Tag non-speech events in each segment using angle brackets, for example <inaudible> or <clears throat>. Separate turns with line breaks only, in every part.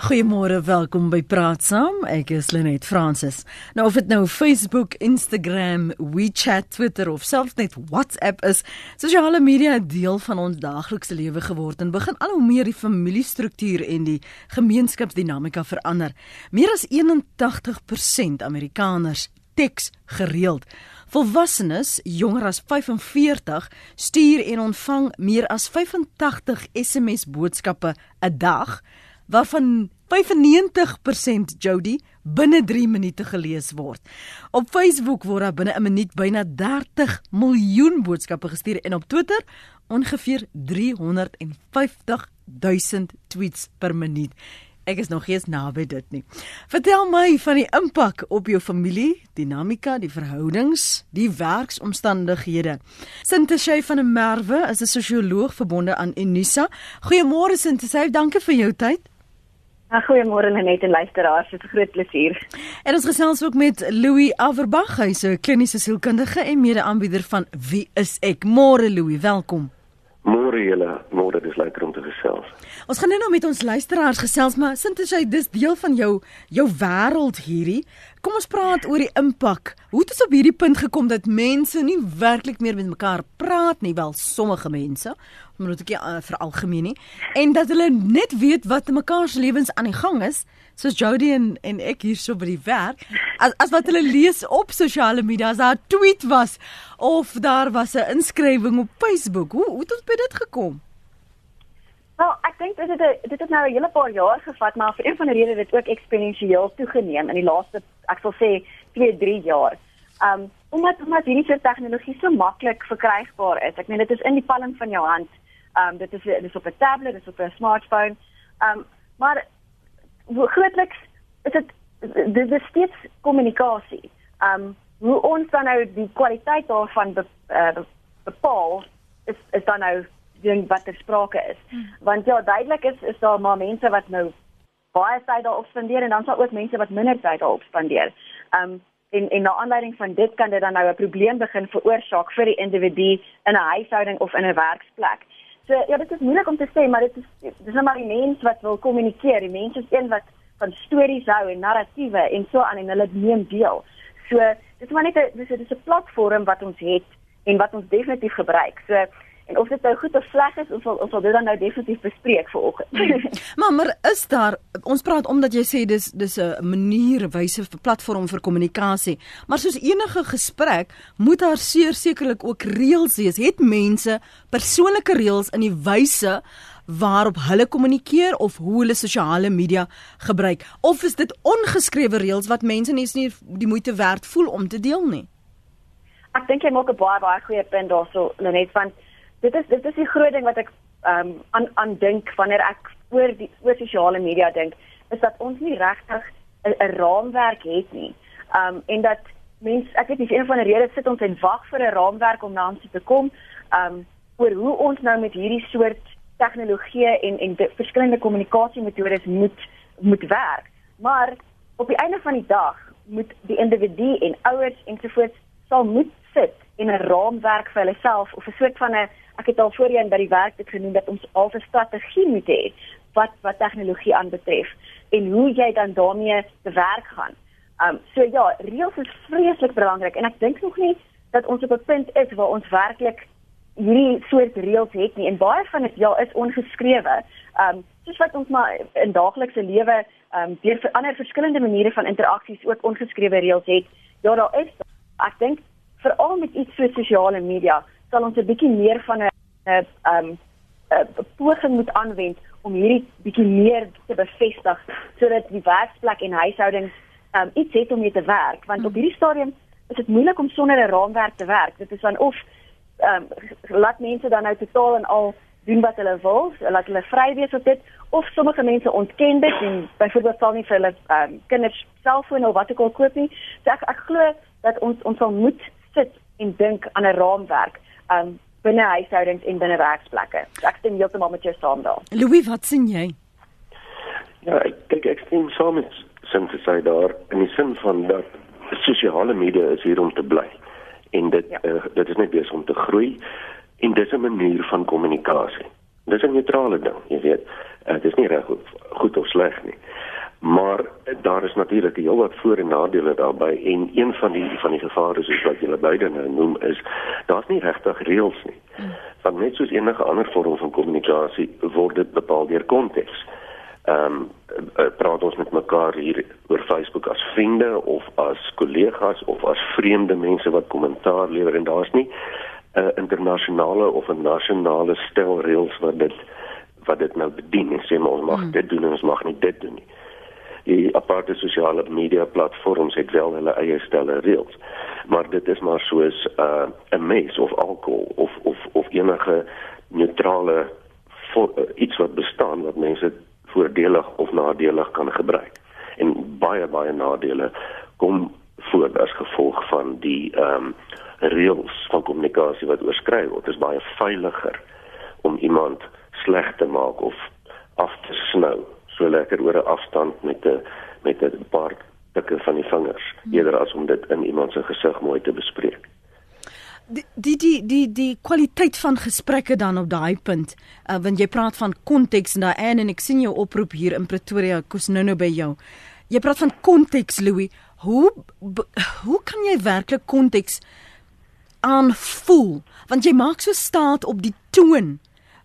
Goeiemôre, welkom by Praat Saam. Ek is Lenet Fransis. Nou of dit nou Facebook, Instagram, WeChat, Twitter of selfs net WhatsApp is, sosiale media 'n deel van ons daaglikse lewe geword en begin al hoe meer die familiestruktuur en die gemeenskapsdinamika verander. Meer as 81% Amerikaners teks gereeld. Volwassenes jonger as 45 stuur en ontvang meer as 85 SMS boodskappe 'n dag waarvan 95% Jody binne 3 minute gelees word. Op Facebook word daar binne 'n minuut byna 30 miljoen boodskappe gestuur en op Twitter ongeveer 350 000 tweets per minuut. Ek is nog eens naby dit nie. Vertel my van die impak op jou familie, dinamika, die verhoudings, die werksomstandighede. Sinteshay van der Merwe is 'n sosioloog verbonde aan Unisa. Goeiemôre Sinteshay, dankie vir jou tyd.
Goeiemôre Lenet en luisteraars, dit is 'n groot plesier.
En ons gesels ook met Louis Averbag, hy's 'n kliniese sielkundige en mede-aanbieder van Wie is ek? Môre Louis, welkom.
Môre julle, môre dis lekker om gesels.
Ons gaan nou met ons luisteraars gesels, maar sintes hy dis deel van jou jou wêreld hierdie. Kom ons praat oor die impak. Hoe het ons op hierdie punt gekom dat mense nie werklik meer met mekaar praat nie, wel sommige mense, omdat ek uh, vir algemeen nie, en dat hulle net weet wat in mekaar se lewens aan die gang is, soos Jody en en ek hier so by die werk, as as wat hulle lees op sosiale media, as daar 'n tweet was of daar was 'n inskrywing op Facebook. Hoe hoe het ons by dit gekom?
Wel, ek dink dit het dit het nou 'n hele paar jaar gevat, maar vir een van die redes het dit ook eksponensieel toegeneem in die laaste ek sal sê 2, 3 jaar. Um omdat omdat hierdie soort tegnologie so maklik verkrygbaar is. Ek meen dit is in die palm van jou hand. Um dit is dit is op 'n tablet, dit is op 'n smartphone. Um maar grootliks is dit dit is steeds kommunikasie. Um hoe ons dan nou die kwaliteit daarvan be, uh, bepaal is is dan nou ding wat ter sprake is. Hmm. Want ja, duidelik is is daar maar mense wat nou baie tyd daarop spandeer en dan sal ook mense wat minder tyd daarop spandeer. Um en en na aanleiding van dit kan dit dan nou 'n probleem begin veroorsaak vir die individu in 'n huishouding of in 'n werksplek. So ja, dit is moeilik om te sê, maar dit is dis net maar die mens wat wil kommunikeer. Die mens is een wat van stories hou en narratiewe en so aan en hulle neem deel. So dis maar net 'n dis 'n platform wat ons het en wat ons definitief gebruik. So En of dit nou goed of sleg is, ons sal ons sal dit dan nou definitief bespreek vanoggend. <laughs>
maar maar is daar ons praat omdat jy sê dis dis 'n manier wyse vir platform vir kommunikasie. Maar soos enige gesprek moet daar seker sekerlik ook reëls wees. Het mense persoonlike reëls in die wyse waarop hulle kommunikeer of hoe hulle sosiale media gebruik of is dit ongeskrewe reëls wat mense nie die moeite werd voel om te deel nie?
Ek dink jy maak 'n baie baie goeie punt daarso Lenet van dit is dit is die groot ding wat ek ehm um, aan aan dink wanneer ek oor die oor sosiale media dink is dat ons nie regtig 'n raamwerk het nie. Ehm um, en dat mense ek weet nie een van die redes sit ons en wag vir 'n raamwerk om na ons te kom ehm um, oor hoe ons nou met hierdie soort tegnologie en en verskillende kommunikasiemetodes moet moet werk. Maar op die einde van die dag moet die individu en ouers ensovoorts sal moet sit en 'n raamwerk vir hulle self of 'n soort van 'n ek het al voorheen by die werk dit genoem dat ons al 'n strategie moet hê wat wat tegnologie aanbetref en hoe jy dan daarmee te werk gaan. Um so ja, reëls is vreeslik belangrik en ek dink nog nie dat ons op 'n punt is waar ons werklik hierdie soort reëls het nie en baie van dit ja is ongeskrewe. Um soos wat ons maar in daaglikse lewe um deur ander verskillende maniere van interaksies ook ongeskrewe reëls het. Ja, daar is ek dink veral met iets so sosiale media sal ons 'n bietjie meer van 'n 'n um 'n poging moet aanwend om hierdie bietjie meer te bevestig sodat die werksplek en huishoudings um iets het om mee te werk want op hierdie stadium is dit moeilik om sonder 'n raamwerk te werk. Dit is dan of um laat mense dan nou totaal en al doen wat hulle wil, laat hulle vry wees op dit of sommige mense ontken dit en byvoorbeeld sal nie vir hulle um kinders selfone of wat ook al koop nie. So ek ek glo dat ons ons sal moet sit en dink aan 'n raamwerk um binne huishoudings en binne werksplekke. Ek stem heeltemal met jou saam daar.
Louis, wat sien jy?
Ja, ek dink ek stem saam met sin te sê daar in die sin van dat sosiale media is hier om te bly en dit ja. uh, dit is net besig om te groei en dis 'n manier van kommunikasie. Dis 'n neutrale ding, jy weet. Uh, dit is nie reg goed of sleg nie. Maar daar is natuurlik heelwat voor en nadele daarbey en een van die van die gevare soos wat julle beide nou noem is daar's nie regtig reëls nie. Want net soos enige ander vorm van kommunikasie word dit bepaal deur konteks. Ehm um, praat ons met mekaar hier oor Facebook as vriende of as kollegas of as vreemde mense wat kommentaar lewer en daar's nie 'n uh, internasionale of 'n nasionale stel reëls wat dit wat dit nou bedien en sê maar ons mag hmm. dit doen en ons mag nie dit doen nie die aparte sosiale media platforms het wel hulle eie stelle reëls. Maar dit is maar soos 'n uh, mes of alkohol of of of enige neutrale voor, uh, iets wat bestaan wat mense voordelig of nadelig kan gebruik. En baie baie nadele kom voor as gevolg van die ehm um, reëls van kommunikasie wat oorskry word. Dit is baie veiliger om iemand sleg te maak of af te snou so lekker oor 'n afstand met 'n met 'n paar tikke van die vingers hmm. eerder as om dit in iemand se gesig mooi te bespreek.
Die die die die die kwaliteit van gesprekke dan op daai punt. Uh, want jy praat van konteks en daai en ek sien jou oproep hier in Pretoria kos nou nou by jou. Jy praat van konteks Louis. Hoe hoe kan jy werklik konteks aanvoel? Want jy maak so staat op die toon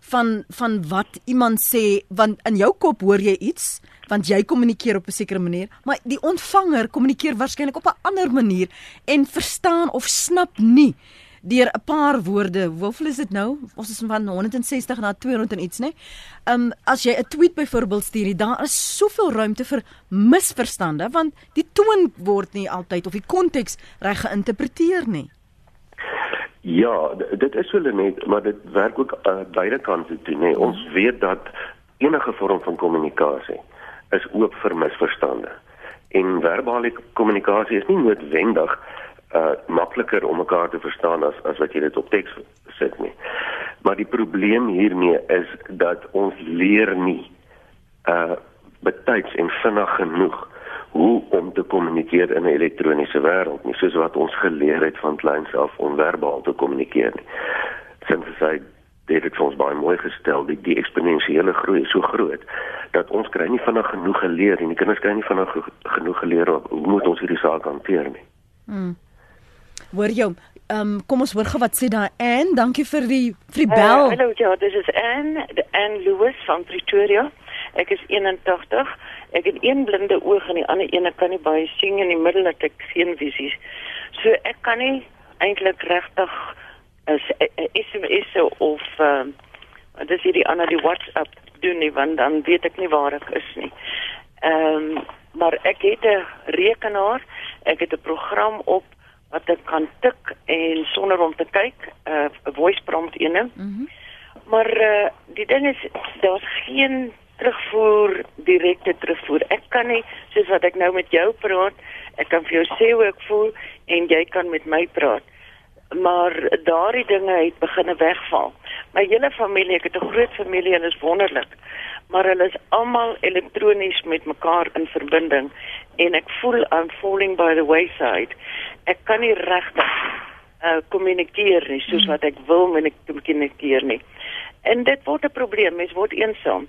van van wat iemand sê want in jou kop hoor jy iets want jy kommunikeer op 'n sekere manier maar die ontvanger kommunikeer waarskynlik op 'n ander manier en verstaan of snap nie deur 'n paar woorde. Hoeveel is dit nou? Ons is van 160 na 200 en iets nê um, as jy 'n tweet byvoorbeeld stuur daar is soveel ruimte vir misverstande want die toon word nie altyd of die konteks reg geïnterpreteer nie
Ja, dit is hulle net, maar dit werk ook uh, beide kante toe, nee. Ons weet dat enige vorm van kommunikasie is oop vir misverstande. En verbale kommunikasie is nie noodwendig uh makliker om mekaar te verstaan as as wat jy dit op teks sit nie. Maar die probleem hiermee is dat ons leer nie uh betyds en vinnig genoeg hoe om te kommunikeer in 'n elektroniese wêreld nie soos wat ons geleer het van kleins af om verbaal te kommunikeer nie. Sinds sy dit het ons baie mooi gestel die, die eksponensiële groei is so groot dat ons kry nie vinnig genoeg geleer en die kinders kry nie vinnig genoeg geleer hoe moet ons hierdie saak hanteer nie.
Mm. Hoor jou, ehm um, kom ons hoor gou wat sê daai Ann, dankie vir die vir die bel.
Uh, hallo ja, dis is Ann, Ann Lewis van Pretoria. Ek is 81. Ek het een blinde oog en die ander een kan nie baie sien in die middel het ek geen visies. So ek kan nie eintlik regtig as SMS of uh, dis hierdie ander die WhatsApp doen nie want dan weet ek nie waar ek is nie. Ehm um, maar ek het 'n rekenaar, ek het 'n program op wat ek kan tik en sonder om te kyk, 'n uh, voice prompt ene. Mm maar uh, die ding is daar's geen terugvoer direkte terugvoer. Ek kan nie soos wat ek nou met jou praat, ek kan vir jou sê hoe ek voel en jy kan met my praat. Maar daardie dinge het begine wegval. My hele familie, ek het 'n groot familie en is wonderlik. Maar hulle is almal elektronies met mekaar in verbinding en ek voel I'm falling by the wayside. Ek kan nie regtig uh kommunikeer nie soos wat ek wil met ek kommunikeer nie. En dit word 'n probleem, mens word eensaam.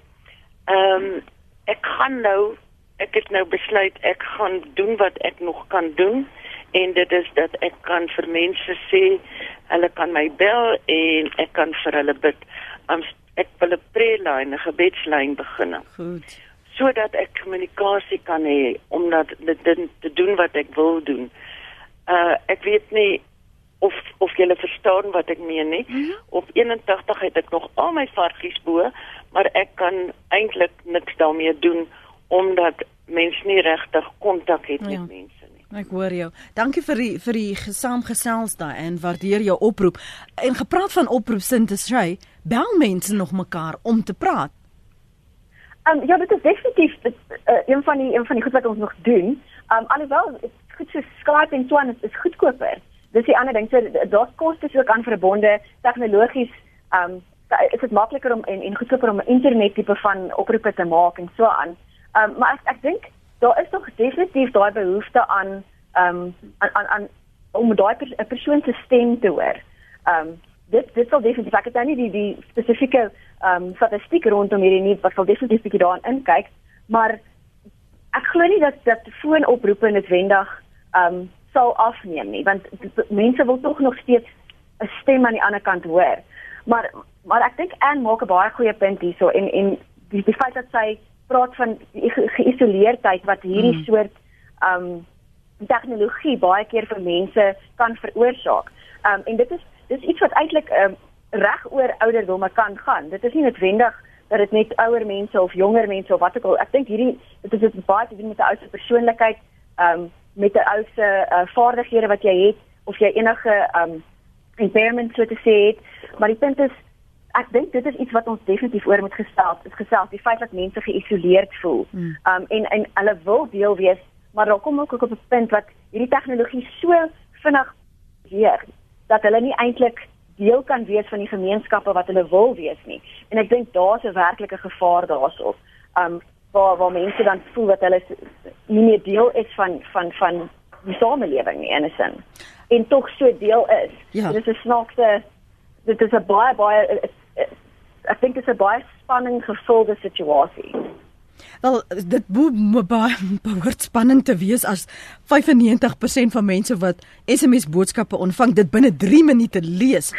Ehm um, ek gaan nou ek het nou besluit ek gaan doen wat ek nog kan doen en dit is dat ek kan vir mense sê hulle kan my bel en ek kan vir hulle bid. Um, ek wil 'n prayer-lyn, 'n gebedslyn begin.
Goed.
Sodat ek kommunikasie kan hê om dat dit te doen wat ek wil doen. Uh ek weet nie of of jy verstaan wat ek meen nie. Mm -hmm. Op 81 het ek nog al my varkies bo, maar ek kan eintlik niks daarmee doen omdat mens nie regtig kontak het ja. met mense nie.
Ek hoor jou. Dankie vir die vir die gesaamgesels daai en waardeer jou oproep. En gepraat van oproep Sintersry, bel mense nog mekaar om te praat.
Um, ja, dit is definitief dit, uh, een van die een van die goed wat ons nog doen. Um alhoewel goed so Skype en so aan is, is goedkoper dis die ander ding so daar's kostes ook aan verbonde tegnologies um is dit makliker om en en goedkoper om 'n internet tipe van oproepe te maak en so aan. Um maar ek ek dink daar is nog definitief daai behoefte aan um aan aan, aan om daai pers persoon se stem te hoor. Um dit dit sal definitief ek het nou nie die die spesifieke um statistiek rondom hierdie nie wat sal definitief bietjie daarin inkyk, maar ek glo nie dat dat foonoproepe noodwendig ehm um, sal afneem nie, want mense wil tog nog steeds 'n stem aan die ander kant hoor. Maar maar ek dink Anne maak 'n baie goeie punt hierso en en die, die feit dat sy praat van geïsoleerdheid wat hierdie hmm. soort ehm um, tegnologie baie keer vir mense kan veroorsaak. Ehm um, en dit is dis iets wat eintlik ehm um, reg oor ouderdomme kan gaan. Dit is nie noodwendig dat dit net ouer mense of jonger mense of wat ook al. Ek dink hierdie dit is 'n baie te doen met 'n ou se persoonlikheid, ehm um, met 'n ou se uh, vaardighede wat jy het of jy enige ehm um, impairment so te sê het. Maar die punt is ek dink dit is iets wat ons definitief oor moet gestel. Dit gesels die feit dat mense geïsoleerd voel. Ehm um, en en hulle wil deel wees, maar daar kom ook op 'n punt wat hierdie tegnologie so vinnig weer dat hulle nie eintlik deel kan wees van die gemeenskappe wat hulle wil wees nie. En ek dink daar's 'n werklike gevaar daarsoop. Um waar waar mense dan voel dat hulle nie meer deel is van van van die samelewing nie in 'n sin. En tog so deel is. Ja. Dit is 'n snaakse dit is 'n baie baie ek dink dit is 'n baie spanning gevulde situasie.
Wel dit <laughs> behoort spannend te wees as 95% van mense wat SMS boodskappe ontvang dit binne 3 minute lees.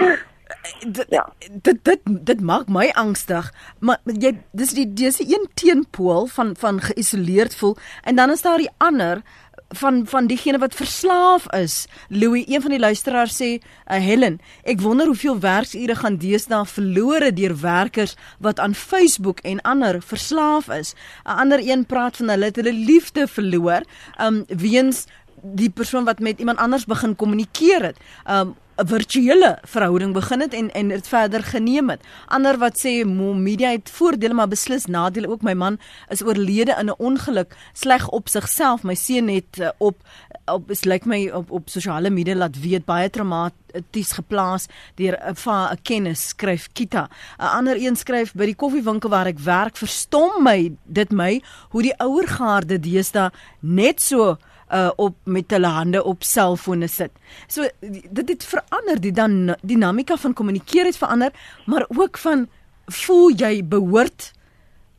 Dit, ja. dit dit dit maak my angstig maar jy dis die dis die een teenpool van van geïsoleerd voel en dan is daar die ander van van diegene wat verslaaf is. Louis, een van die luisteraars sê, uh, Helen, ek wonder hoeveel werksure gaan deesdae verlore deur werkers wat aan Facebook en ander verslaaf is. 'n Ander een praat van hulle het hulle liefde verloor, um weens die persoon wat met iemand anders begin kommunikeer het. Um 'n virtuele verhouding begin het en en dit verder geneem het. Ander wat sê media het voordele maar beslis nadele ook. My man is oorlede in 'n ongeluk, sleg op sigself. My seun het uh, op op is lyk my op op sosiale media laat weet baie traumaties geplaas deur 'n uh, 'n kennis skryf Kita. 'n Ander een skryf by die koffiewinkel waar ek werk, verstom my dit my hoe die ouer garde deesdae net so uh op met hulle hande op selfone sit. So dit het verander die dan dinamika van kommunikeer het verander, maar ook van voel jy behoort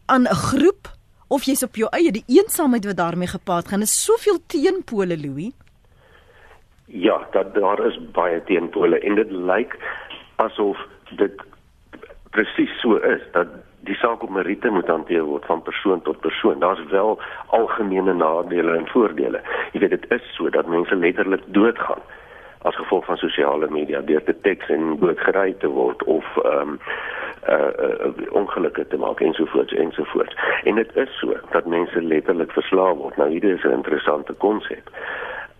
aan 'n groep of jy's op jou eie die eensaamheid wat daarmee gepaard gaan is soveel teenpole Louis.
Ja, dat daar is baie teenpole en dit lyk asof dit presies so is dat die saak op meriete moet hanteer word van persoon tot persoon. Daar's wel algemene nadele en voordele. Jy weet dit is so dat mense letterlik doodgaan as gevolg van sosiale media deur te teks en doodgery te word of ehm um, uh, uh ongelukke te maak ensovoorts ensovoorts. En dit is so dat mense letterlik verslaaf word. Nou hierdie is 'n interessante konsep.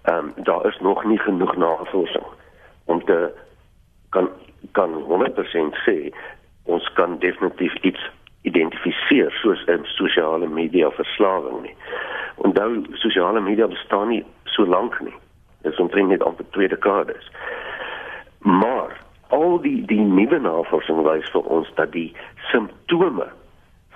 Ehm um, daar is nog nie genoeg navorsing om te kan kan 100% sê ons kan definitief iets identifiseer soos 'n sosiale media verslawing nie. Onthou sosiale media bestaan nie so lank nie. Dit is omtrent net amper twee dekades. Maar al die die nuwe navorsing wys vir ons dat die simptome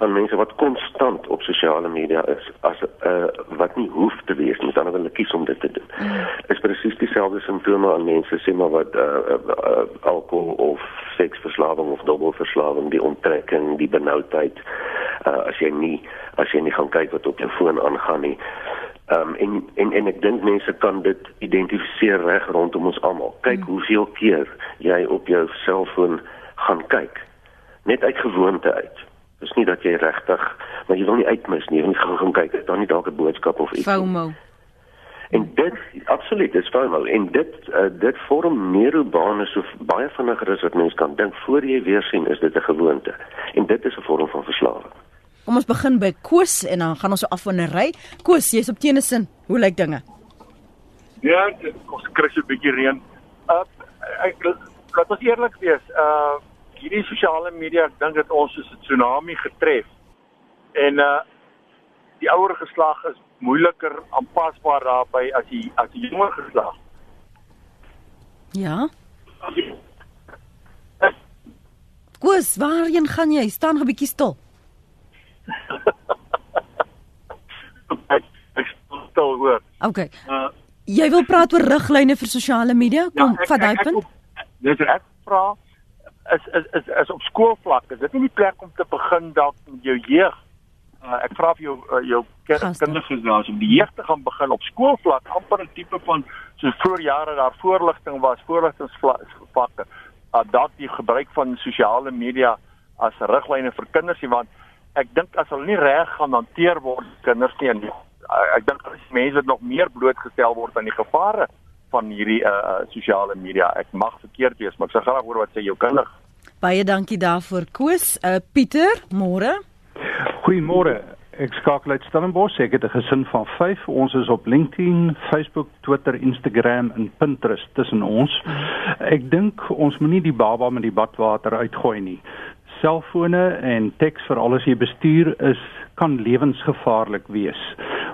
van mense wat konstant op sosiale media is as uh, wat nie hoef te wees nie, dan hulle kies om dit te doen. Mm. Is presies dieselfde simptome aan mense sê maar wat uh, uh, uh, alkohol of seksverslawing of dubbelverslawing, die onttrekking, die benoudheid. Uh, as jy nie as jy nie gaan kyk wat op jou foon aangaan nie. Ehm um, en en en ek dink mense kan dit identifiseer reg rondom ons almal. Kyk mm. hoeveel keer jy op jou selfoon gaan kyk. Net uit gewoonte uit. Dis nie dat jy regtig, maar jy wil nie uitmis nie, jy wil nie gaan gaan kyk, dan nie dalk 'n boodskap of iets.
FOMO.
En dit absoluut is FOMO en dit uh, dit vorm neurobane so baie vinniger as wat mens kan dink voor jy weer sien is dit 'n gewoonte. En dit is 'n vorm van verslawing.
Kom ons begin by Koos en dan gaan ons so af van 'n ry. Koos, jy's op Teenisin. Hoe lyk dinge?
Ja, ons kry so 'n bietjie reën. Uh ek laat ons eerlik wees. Uh hierdie sosiale media, ek dink dit ons is 'n tsunami getref. En uh die ouer geslag is moeiliker aanpasbaar daarbey as die as die jonger geslag.
Ja. Kus, waarheen gaan jy? Staan 'n bietjie stil.
ek ek stil hoor.
Okay. Uh jy wil praat oor riglyne vir sosiale media? Kom, ja, vat daai punt.
Dis ek vra is is is is op skoolvlak. Is dit nie die plek om te begin dalk met jou jeug uh, ek vra vir jou uh, jou kinders gesels om die jeug te gaan begin op skoolvlak amper 'n tipe van so vroeër jare daar voorligting was voorligtingsvakke uh, dat die gebruik van sosiale media as riglyne vir kinders want ek dink as hulle nie reg gaan hanteer word kinders nie en uh, ek dink as mense nog meer blootgestel word aan die gevare van hierdie uh, sosiale media ek mag verkeerd wees maar ek sê graag hoor wat sê jou kinders
Baie dankie daarvoor Koos. Uh Pieter, môre.
Goeiemôre. Ek skakel uit Stellenbosch. Ek het 'n gesin van 5. Ons is op LinkedIn, Facebook, Twitter, Instagram en Pinterest tussen ons. Ek dink ons moenie die baba met die badwater uitgooi nie. Selfone en teks vir alles jy bestuur is kan lewensgevaarlik wees.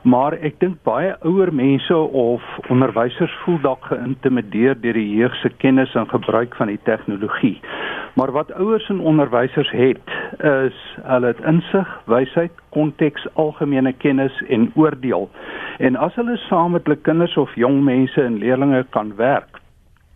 Maar ek dink baie ouer mense of onderwysers voel dalk geïntimideer deur die jeug se kennis en gebruik van die tegnologie. Maar wat ouers en onderwysers het, is hulle het insig, wysheid, konteks, algemene kennis en oordeel. En as hulle saam met hulle kinders of jong mense en leerders kan werk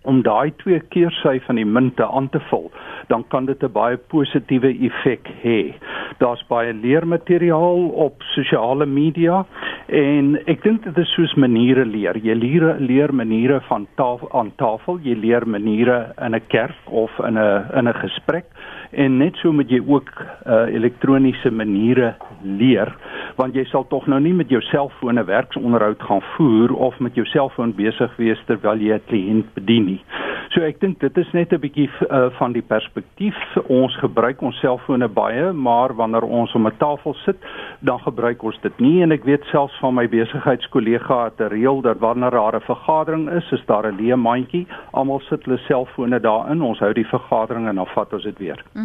om daai twee keer sy van die munte aan te vul, dan kan dit 'n baie positiewe effek hê. Daar's baie leermateriaal op sosiale media En ek dink dit is soos maniere leer. Jy leer leer maniere van tafel aan tafel, jy leer maniere in 'n kerk of in 'n in 'n gesprek en net so moet jy ook uh, elektroniese maniere leer want jy sal tog nou nie met jou selfoon 'n werksonderhoud gaan voer of met jou selfoon besig wees terwyl jy 'n kliënt bedien nie. So ek dink dit is net 'n bietjie uh, van die perspektief. Ons gebruik ons selfone baie, maar wanneer ons om 'n tafel sit, dan gebruik ons dit nie en ek weet selfs van my besigheidskollega het 'n reël dat wanneer daar 'n vergadering is, is daar 'n leë mandjie. Almal sit hulle selfone daarin. Ons hou die vergadering en dan vat ons dit weer. Mm.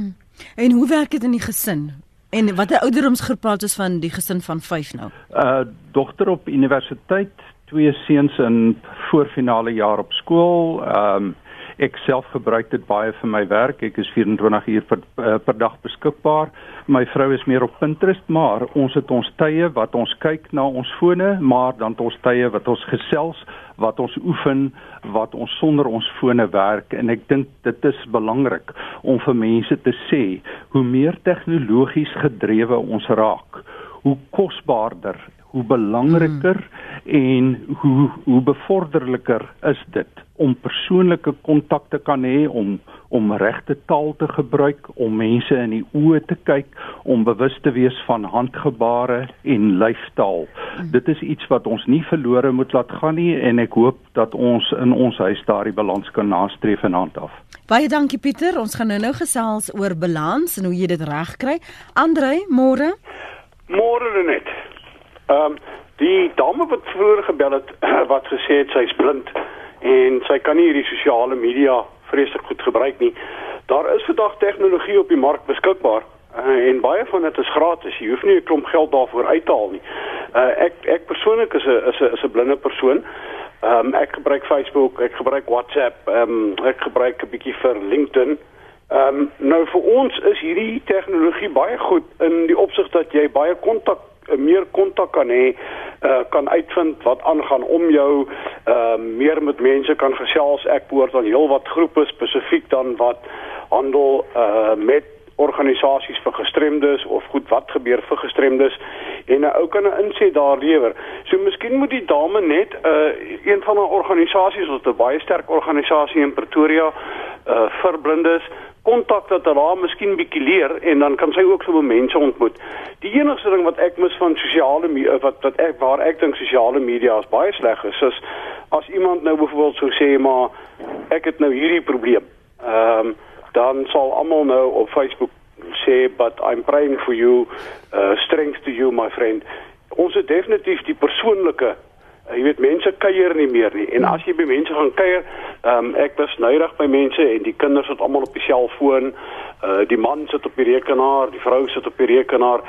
En hoe werk dit in die gesin? En watter ouderdomsgroep praat ons van die gesin van 5 nou?
Uh dogter op universiteit, twee seuns in voorfinale jaar op skool. Ehm um, Ek self gebruik dit baie vir my werk. Ek is 24 uur per, uh, per dag beskikbaar. My vrou is meer op Pinterest, maar ons het ons tye wat ons kyk na ons fone, maar dan het ons tye wat ons gesels, wat ons oefen, wat ons sonder ons fone werk en ek dink dit is belangrik om vir mense te sê hoe meer tegnologies gedrewe ons raak, hoe kosbaarder hoe belangriker mm. en hoe hoe bevorderliker is dit om persoonlike kontak te kan hê om om regte taal te gebruik om mense in die oë te kyk om bewus te wees van handgebare en lyfstaal. Mm. dit is iets wat ons nie verlore moet laat gaan nie en ek hoop dat ons in ons huis daardie balans kan nastreef en handhaaf
baie dankie Pieter. Ons gaan nou nou gesels oor balans en hoe jy dit regkry Andre môre?
Môre net Ehm um, die dame wat vroeër gebel het <clears throat> wat gesê het sy's blind en sy kan nie hierdie sosiale media vreeslik goed gebruik nie. Daar is vandag tegnologie op die mark beskikbaar uh, en baie van dit is gratis. Jy hoef nie 'n klomp geld daarvoor uit te haal nie. Uh, ek ek persoonlik is 'n is 'n is 'n blinde persoon. Ehm um, ek gebruik Facebook, ek gebruik WhatsApp, ehm um, ek gebruik 'n bietjie vir LinkedIn. Ehm um, nou vir ons is hierdie tegnologie baie goed in die opsig dat jy baie kontak meer kontak kan hê, uh, kan uitvind wat aangaan om jou, uh, meer met mense kan gesels. Ek behoort aan heelwat groepe spesifiek dan wat handel uh, met organisasies vir gestremdes of goed wat gebeur vir gestremdes en 'n ou kan 'n inset daar lewer. So miskien moet die dame net 'n uh, een van haar organisasies, wat 'n baie sterk organisasie in Pretoria uh vir blindes kontak dat hulle haar miskien bietjie leer en dan kan sy ook so mense ontmoet. Die enigste ding wat ek mis van sosiale media wat wat ek waar ek dink sosiale media is baie sleg is, is as iemand nou byvoorbeeld sou sê maar ek het nou hierdie probleem. Ehm um, dan sal almal nou op Facebook sê but I'm praying for you, uh strength to you my friend. Ons het definitief die persoonlike Uh, jy weet mense kuier nie meer nie en as jy by mense gaan kuier, um, ek was nydig by mense en die kinders het almal op die selfoon, uh, die man sit op die rekenaar, die vrou sit op die rekenaar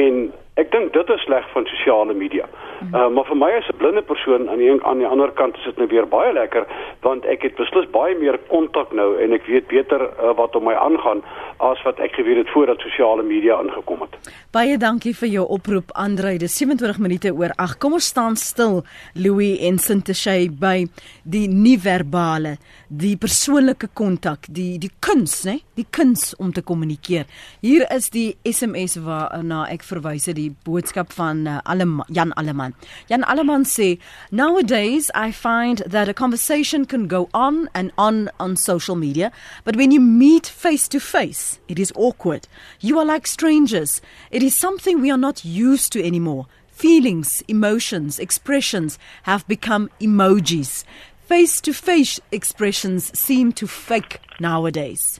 en ek dink dit is sleg van sosiale media. Uh, maar vir my as 'n blinde persoon aan die aan die ander kant is dit nou weer baie lekker want ek het beslis baie meer kontak nou en ek weet beter uh, wat om my aangaan as wat ek geweet het voordat sosiale media ingekom het.
Baie dankie vir jou oproep Andre. Dis 27 minute oor 8. Kom ons staan stil Louis en Sinteshay by die nie-verbale, die persoonlike kontak, die die kuns, né? Die kuns om te kommunikeer. Hier is die SMS waarna ek verwys het die boodskap van uh, Allem Jan Alleman. Jan Alleman sê, "Nowadays I find that a conversation can go on and on on social media, but when you meet face to face, it is awkward. You are like strangers. It is something we are not used to anymore." Feelings, emotions, expressions have become emojis. Face to face expressions seem to fake nowadays.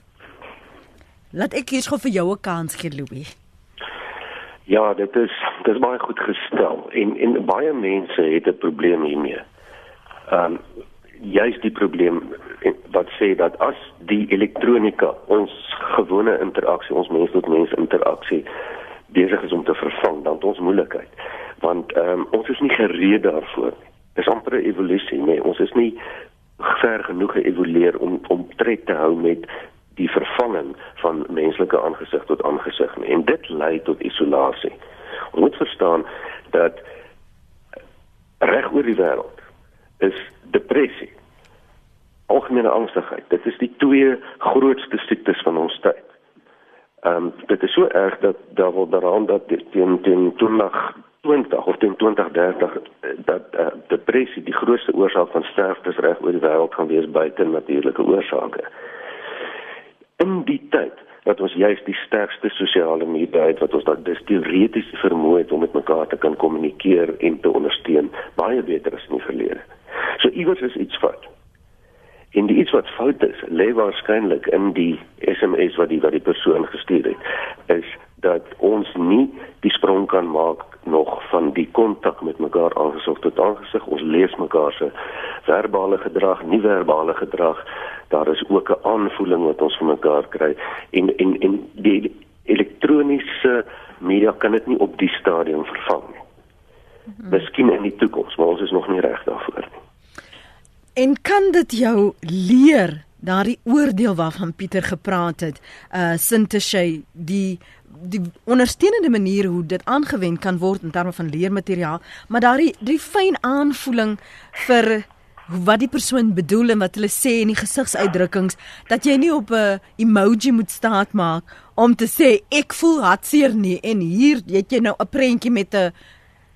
Laat ek eers gou vir jou 'n kans gee, Louis.
Ja, dit is dit is baie goed gestel en en baie mense het 'n probleem hiermee. Ehm um, juist die probleem wat sê dat as die elektronika ons gewone interaksie, ons mens tot mens interaksie besig is om te vervang, dan het ons moeilikheid. Want ehm um, ons is nie gereed daarvoor nie. Dis amper 'n evolusie, nee, ons is nie ver genoeg geëvolueer om om tred te hou met die vervanging van menslike aangesig tot aangesig en dit lei tot isolasie. Ons moet verstaan dat reg oor die wêreld is depressie algemene angstigheid. Dit is die twee grootste siektes van ons tyd. Ehm um, dit is so erg dat daar word daaraan dat teen teen 2020 of teen 2030 dat uh, depressie die grootste oorsaak van sterftes reg oor die wêreld gaan wees buite natuurlike oorsake in die tyd dat ons juist die sterkste sosiale media het wat ons dat dis teoreties vermoë het om met mekaar te kan kommunikeer en te ondersteun baie beter as in die verlede. So iewers is iets fout. En die iets wat fout is, lê waarskynlik in die SMS wat die wat die persoon gestuur het, is dat ons nie die sprong kan maak nog van die kontak met mekaar aangesig tot aangesig. Ons lees mekaar se verbale gedrag, nie verbale gedrag daar is ook 'n aanvoeling wat ons van mekaar kry en en en die elektroniese media kan dit nie op die stadium vervang nie. Mhm. Miskien in die toekoms, maar ons is nog nie reg daarvoor nie.
En kan dit jou leer daardie oordeel waarvan Pieter gepraat het, uh Sinteshay, die die ondersteunende manier hoe dit aangewend kan word in terme van leermateriaal, maar daardie die fyn aanvoeling vir wat die persoon bedoel en wat hulle sê in die gesigsuitdrukkings dat jy nie op 'n emoji moet staat maak om te sê ek voel hartseer nie en hier het jy nou 'n prentjie met 'n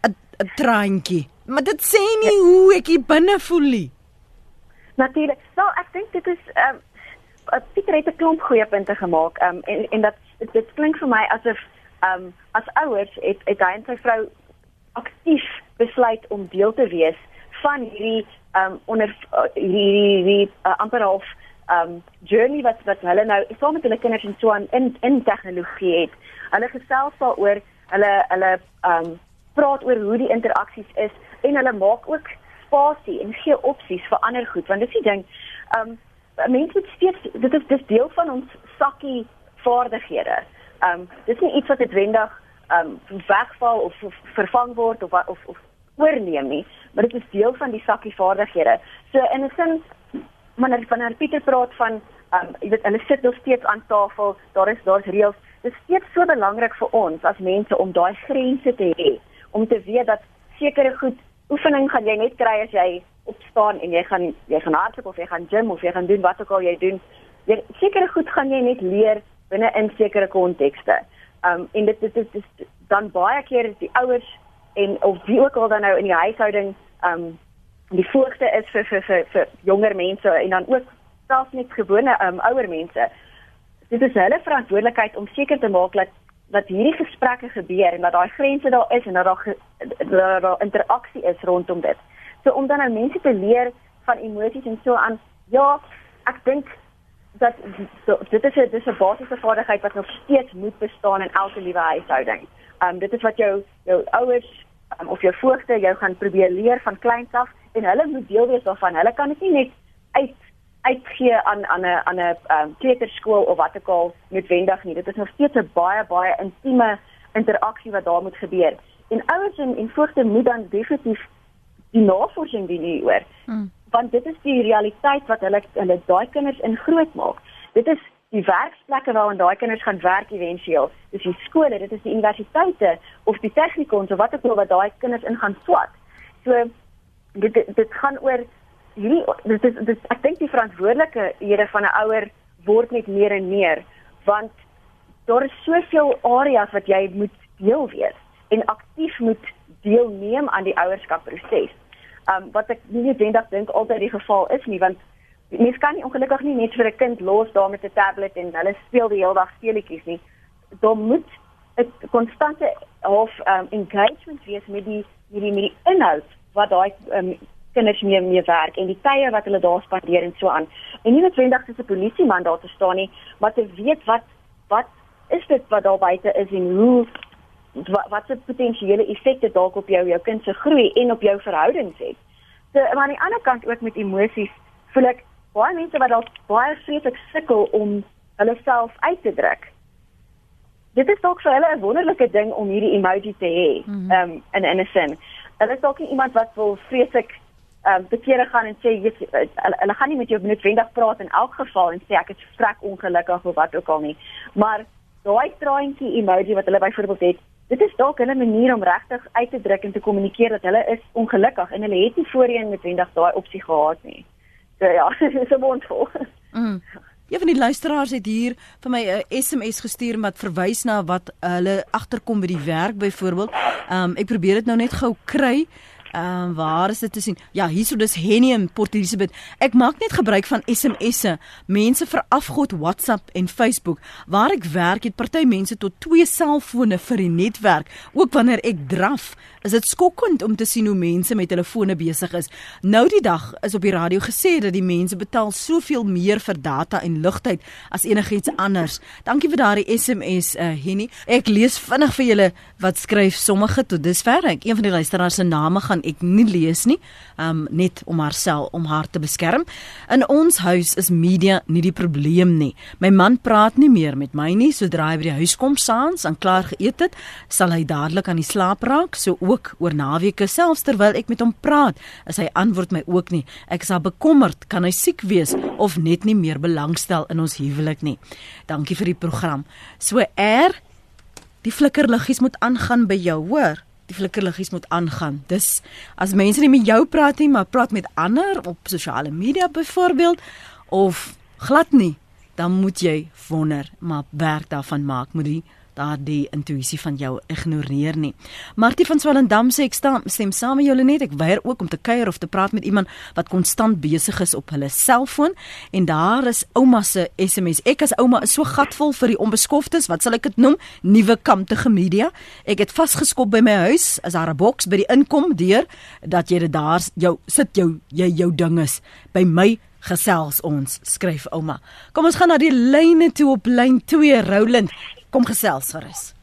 'n traantjie maar dit sê nie ja. hoe ek hier binne voel nie
Natuurlik. Nou, ek dink dit is um, Pieter het 'n klomp goeie punte gemaak. Ehm um, en en dat dit, dit klink vir my asof ehm um, as ouers het het hy en sy vrou aktief besluit om deel te wees van hierdie um onder uh, hierdie die uh, amper half um journey wat wat hulle nou saam met hulle kinders en so aan in in tegnologie het. Hulle gesels daaroor, hulle hulle um praat oor hoe die interaksies is en hulle maak ook spasie en gee opsies vir ander goed want dit is die ding um mense moet steeds dit is dis deel van ons sakkie vaardighede. Um dis nie iets wat noodwendig um wegval of, of vervang word of of, of oorneem nie, maar dit is deel van die sakkie vaardighede. So in 'n sin wanneer wanneer Pieter praat van um jy weet hulle sit nog steeds aan tafel, daar is daar's reëls. Dit is steeds so belangrik vir ons as mense om daai grense te hê, om te weet dat sekere goed oefening gaan jy net kry as jy opstaan en jy gaan jy gaan hardloop of jy gaan gym of jy gaan doen wat ook al jy doen. Jy sekere goed gaan jy net leer binne in sekere kontekste. Um en dit dit is dan baie keer die ouers en of wie ook al dan nou in die huishouding um die voogte is vir vir vir, vir jonger mense en dan ook selfs net gewone um ouer mense. Dit is hulle verantwoordelikheid om seker te maak dat dat hierdie gesprekke gebeur en dat daai grense daar is en dat daar daar interaksie is rondom dit. So om dan nou mense te leer van emosies en so aan ja, ek dink dat dit is 'n dis 'n basiese vaardigheid wat nog steeds moet bestaan in elke liewe huishouding. Um dit is wat jou jou ouers um, of jou voogte jou gaan probeer leer van kleins af en hulle moet deel wees daarvan. Hulle kan dit nie net uit uitgee aan aan 'n aan 'n um, kleuterskool of wat ook al noodwendig nie. Dit is nog steeds 'n baie baie intieme interaksie wat daar moet gebeur. En ouers en, en voogte moet dan definitief die navorsing doen hieroor. Hmm. Want dit is die realiteit wat hulle hulle daai kinders in groot maak. Dit is die werksplekke waarin daai kinders gaan werk eventueel. Dis die skole, dit is die universiteite of die tegnikons of wat ook al wat daai kinders in gaan swat. So dit dit, dit gaan oor hierdie dit is dit ek dink die verantwoordelike here van 'n ouer word net meer en meer want daar is soveel areas wat jy moet deel wees. en aktief moet deelneem aan die ouerskapproses. Um wat ek nie noodwendig dink altyd die geval is nie want mens kan nie ongelukkig nie net vir 'n kind los daar met 'n tablet en hulle speel die hele dag speletjies nie. Daar moet 'n konstante of um engagement wees met die met die, met die inhoud wat daai um, kinders mee mee werk en die tye wat hulle daar spandeer en so aan. En nie noodwendig soos 'n polisieman daar te staan nie, maar te weet wat wat is dit wat daar buite is en hoe wat wat se potensiële effekte dalk op jou jou kind se groei en op jou verhoudings het. So maar aan die ander kant ook met emosies, voel ek baie mense wat dalk baie vreeslik sukkel om hulle self uit te druk. Dit is dalk vir hulle 'n wonderlike ding om hierdie emoji te hê. Ehm mm um, in in 'n sin. Hulle is dalk iemand wat wil vreeslik ehm um, bekeer gaan en sê jy hulle gaan nie met jou noodwendig praat in elk geval en sê ek is vrek ongelukkig of wat ook al nie. Maar daai traantjie emoji wat hulle byvoorbeeld het, dit is dalk 'n manier om regtig uit te druk en te kommunikeer dat hulle is ongelukkig en hulle het nie voorheen noodwendig daai opsie gehad nie. So ja, <laughs> dit is 'n mondvol.
Mm. Een van die luisteraars het hier vir my 'n SMS gestuur wat verwys na wat hulle agterkom by die werk byvoorbeeld. Ehm um, ek probeer dit nou net gou kry. Ehm uh, waar is dit te sien? Ja, hierso dis Henny in Port Elizabeth. Ek maak net gebruik van SMS'e. Mense verafgod WhatsApp en Facebook. Waar ek werk het party mense tot twee selfone vir die netwerk. Ook wanneer ek draf, is dit skokkend om te sien hoe mense met hulle fone besig is. Nou die dag is op die radio gesê dat die mense betaal soveel meer vir data en ligtyd as enigiets anders. Dankie vir daardie SMS uh, Henny. Ek lees vinnig vir julle wat skryf sommige tot dusver. Ek een van die luisteraars se name gaan ek nie lees nie, um net om haarself om haar te beskerm. In ons huis is media nie die probleem nie. My man praat nie meer met my nie sodra hy by die huis kom saans en klaar geëet het, sal hy dadelik aan die slaap raak, so ook oor naweke selfs terwyl ek met hom praat, as hy antwoord my ook nie. Ek is al bekommerd, kan hy siek wees of net nie meer belangstel in ons huwelik nie. Dankie vir die program. So er die flikkerliggies moet aangaan by jou, hoor? Die flikkerliggies moet aangaan. Dis as mense nie met jou praat nie, maar praat met ander op sosiale media byvoorbeeld of glad nie, dan moet jy wonder, maar werk daarvan maak, moet jy daardie intuïsie van jou ignoreer nie. Martie van Swellendam sê ek stem, stem saam met julle net. Ek weier ook om te kuier of te praat met iemand wat konstant besig is op hulle selfoon en daar is ouma se SMS. Ek as ouma is so gatvol vir die onbeskoftes, wat sal ek dit noem? Nuwe kamptige media. Ek het vasgeskop by my huis as daar 'n boks by die inkom deur dat jy dit daar jou sit jou jy jou ding is by my gesels ons skryf ouma. Kom ons gaan na die lyne toe op lyn 2 Roland. Kom gesels gerus.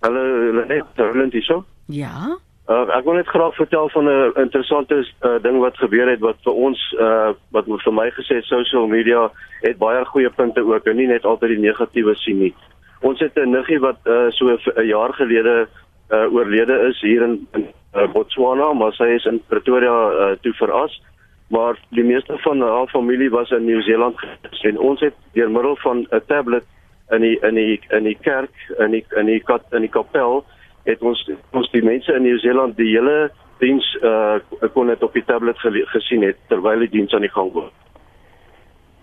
Hallo, Lenet, Roland hier.
Ja.
Uh, ek wil net graag vertel van 'n interessante uh, ding wat gebeur het wat vir ons uh, wat vir my gesê social media het baie goeie punte ook en nie net altyd die negatiewe sien nie. Ons het 'n niggie wat uh, so 'n jaar gelede uh, oorlede is hier in, in uh, Botswana, maar sy is in Pretoria uh, toe veras. Maar die meeste van haar familie was in Nieu-Seeland en ons het deur middel van 'n tablet in die in die in die kerk in die in die kat in die kapel het ons ons die mense in Nieu-Seeland die hele diens uh kon net op die tablet gesien het terwyl die diens aan die gang was.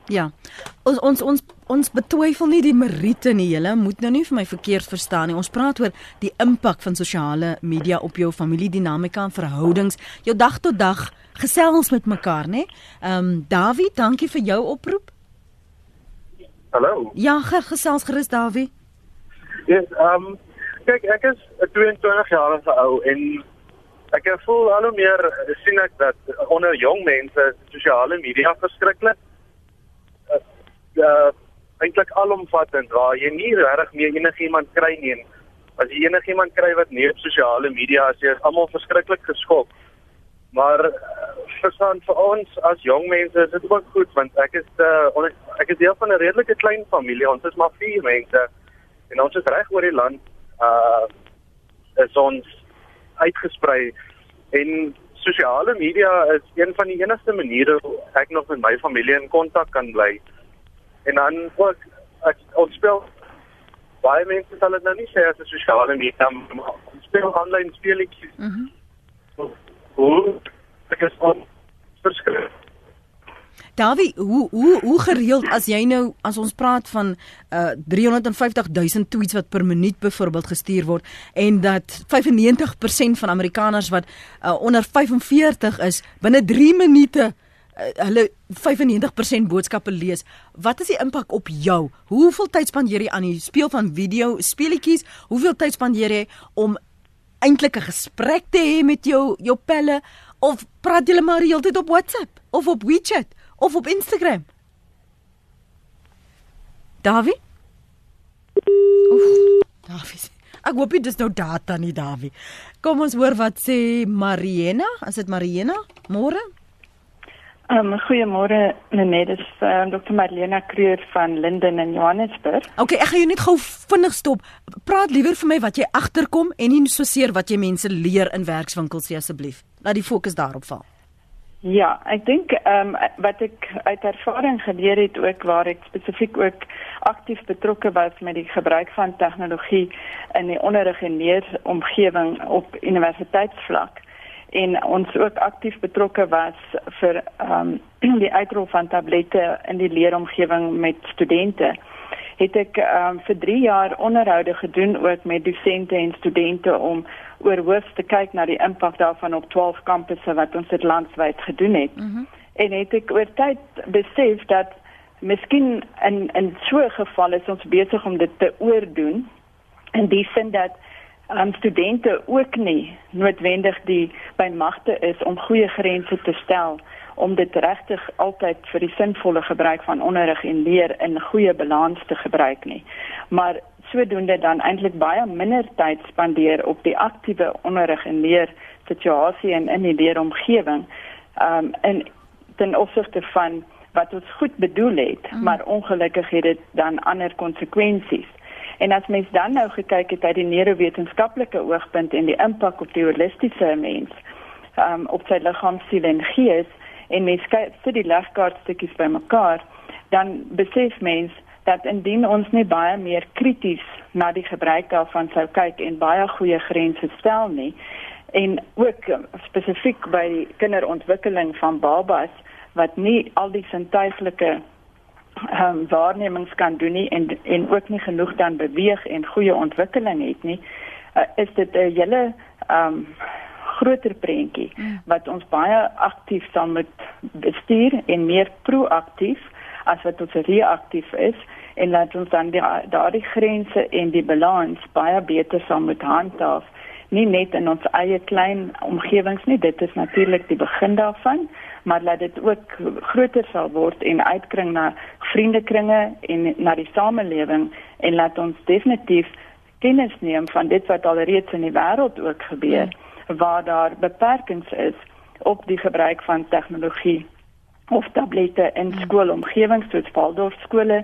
Ja. Ons ons ons ons betwyfel nie die meriete nie. Julle moet nou nie vir my verkeerd verstaan nie. Ons praat oor die impak van sosiale media op jou familiedinamika en verhoudings, jou dag tot dag gesels met mekaar, né? Ehm um, Dawie, dankie vir jou oproep.
Hallo.
Ja, gesels gerus Dawie.
Ja, yes, ehm um, kyk, ek is 'n 22 jarige ou en ek voel al hoe meer sien ek dat onder jong mense sosiale media verskriklik uh, uh eintlik alomvattend waar jy nie regtig meer enigiemand kry nie as jy enigiemand kry wat nie op sosiale media is, jy is almal verskriklik geskok. Maar verstaan vir ons as jong mense is dit ook goed want ek is uh, ek is deel van 'n redelike klein familie. Ons is maar vier mense en ons is reg oor die land. Uh is ons uitgesprei en sosiale media is een van die enigste maniere hoe ek nog met my familie in kontak kan bly. En dan ook ek ons speel baie mense sal dit nou nie sê as 'n sosiale media maar ons speel aanlyn speletjies. Mhm. Mm hoe ek is on verskrik.
Davie, hoe hoe hoe gereeld as jy nou as ons praat van uh 350 000 tweets wat per minuut byvoorbeeld gestuur word en dat 95% van Amerikaners wat uh, onder 45 is binne 3 minute uh, hulle 95% boodskappe lees. Wat is die impak op jou? Hoeveel tyd spandeer jy aan die speel van video speletjies? Hoeveel tyd spandeer jy om eintlik 'n gesprek te hê met jou jou pelle of praat jy maar heeltyd op WhatsApp of op WeChat of op Instagram? Davie? Oef, Davie. Ek hoop dit is nou data nie, Davie. Kom ons hoor wat sê Mariena. Is dit Mariena? Môre?
Um, goeiemôre Lenet, dis uh, Dr. Marlena Kreur van Linden in Johannesburg.
Okay, ek gaan jou net gou vinnig stop. Praat liewer vir my wat jy agterkom en nie so seer wat jy mense leer in werkswinkels asseblief. Laat die fokus daarop val.
Ja, ek dink ehm um, wat ek uit ervaring geleer het ook waar ek spesifiek ook aktief betrokke was met die gebruik van tegnologie in die onderrig en leeromgewing op universiteitsvlak en ons ook aktief betrokke was vir ehm um, <clears throat> die uitrol van tablette in die leeromgewing met studente het ek um, vir 3 jaar onderhoude gedoen ook met dosente en studente om oor hoof te kyk na die impak daarvan op 12 kampusse wat ons dit landwyd gedoen het. Mm -hmm. En het ek oor tyd besef dat miskien in in so 'n geval is ons besig om dit te oordoen in die sin dat um, studente ook nie noodwendig die by magte is om goeie grense te stel om dit regtig altyd vir die sinvolle gebruik van onderrig en leer in goeie balans te gebruik nie. Maar sodoende dan eintlik baie minder tyd spandeer op die aktiewe onderrig en leer situasie en in die leeromgewing. Um en ten opsigte van wat ons goed bedoel het, mm. maar ongelukkig het dit dan ander konsekwensies. En as mens dan nou gekyk het uit die neurowetenskaplike oogpunt en die impak op die holistiese mens, um, op sy liggaam, siel en gees en mens kyk vir die legkaartstukkies bymekaar, dan besef mens dat indien ons nie baie meer krities na die gebruik daarvan sou kyk en baie goeie grense stel nie en ook um, spesifiek by kinderontwikkeling van babas wat nie al die sintuiglike um, waarnemings kan doen nie en en ook nie genoeg dan beweeg en goeie ontwikkeling het nie, uh, is dit 'n hele um groter prentjie mm. wat ons baie aktief sal moet bestuur en meer proaktief as wat ons reaktief is en laat ons dan daardie grense en die balans baie beter sal moet handhaaf nie net in ons eie klein omgewings nie dit is natuurlik die begin daarvan maar laat dit ook groter sal word en uitkring na vriendekringe en na die samelewing en laat ons definitief kennis neem van dit wat alreeds in die wêreld ook gebeur waar daar beperkings is op die gebruik van tegnologie of tablette in hmm. skoolomgewings soos Waldorf skole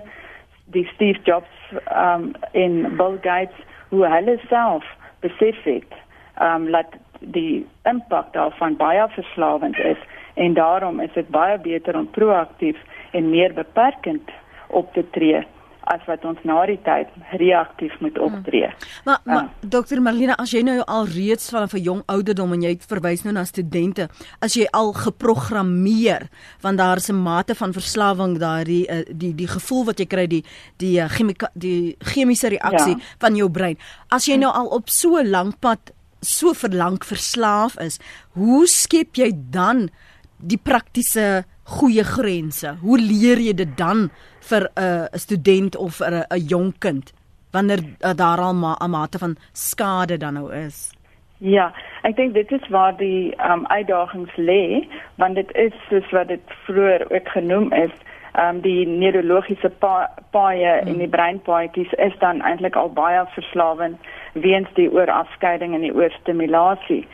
die Steve Jobs um in Bill Gates hoe hulle self besef het um laat die impak daarvan baie verslawend is en daarom is dit baie beter om proaktief en meer beperkend op te tree as wat ons na die tyd reaktief moet hmm. optree. Hmm.
Maar, uh, maar dokter Marlina, as jy nou al reeds van 'n jong ouderdom en jy verwys nou na studente, as jy al geprogrammeer want daar is 'n mate van verslawing daar die uh, die die gevoel wat jy kry die die uh, chemika die chemiese reaksie ja. van jou brein. As jy nou al op so 'n lang pad so verlang verslaaf is, hoe skep jy dan die praktiese goeie grense. Hoe leer jy dit dan vir 'n uh, student of vir 'n uh, jong kind wanneer uh, daar al 'n ma mate van skade dan nou is?
Ja, ek dink dit is waar die um, uitdagings lê, want dit is soos wat dit vroeër ook genoem is, um, die neurologiese pa paaie hmm. en die breinpaadjies is dan eintlik al baie verslawend weens die oorafskeiding en die oorstimulasie.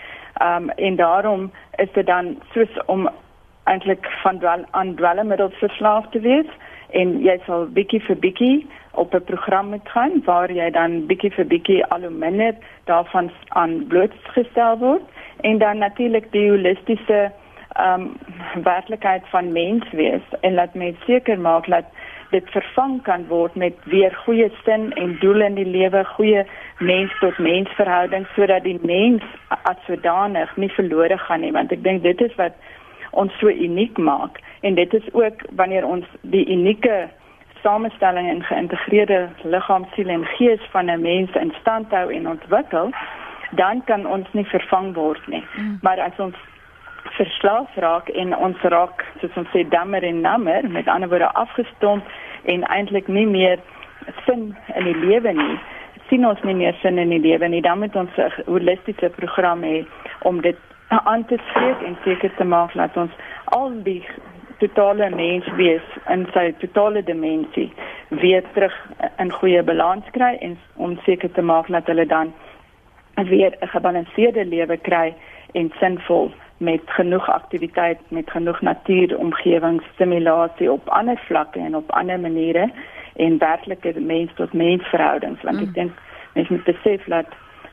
Um en daarom is dit dan soos om eintlik van dwel aan dwelmmiddels verslaaf te wees. En jy sal bietjie vir bietjie op 'n program moet gaan waar jy dan bietjie vir bietjie al hoe minder daarvan aan blootgestel word. En dan natuurlik die holistiese ehm um, werklikheid van mens wees. En laat mens seker maak dat dit vervang kan word met weer goeie sin en doel in die lewe, goeie mens tot mens verhouding sodat die mens as sodanig nie verlore gaan nie. Want ek dink dit is wat ons so uniek maak en dit is ook wanneer ons die unieke samestelling en geïntegreerde liggaam, siel en gees van 'n mens in stand hou en ontwikkel, dan kan ons nie vervang word nie. Mm. Maar as ons verslaaf raak en ons raak soos ons sê dammer en nammer, met ander woorde afgestomp en eintlik nie meer sin in die lewe nie, sien ons nie meer sin in die lewe nie, dan moet ons 'n holistiese program hê om dit aan te spreek en seker te maak dat ons al die totale mens wees in sy totale dimensie weer terug in goeie balans kry en om seker te maak dat hulle dan weer 'n gebalanseerde lewe kry en sinvol met genoeg aktiwiteit met genoeg natuuromgewingsstimulasie op ander vlakke en op ander maniere en werklike mens tot mens verhoudings want mm. ek dink mens moet besef dat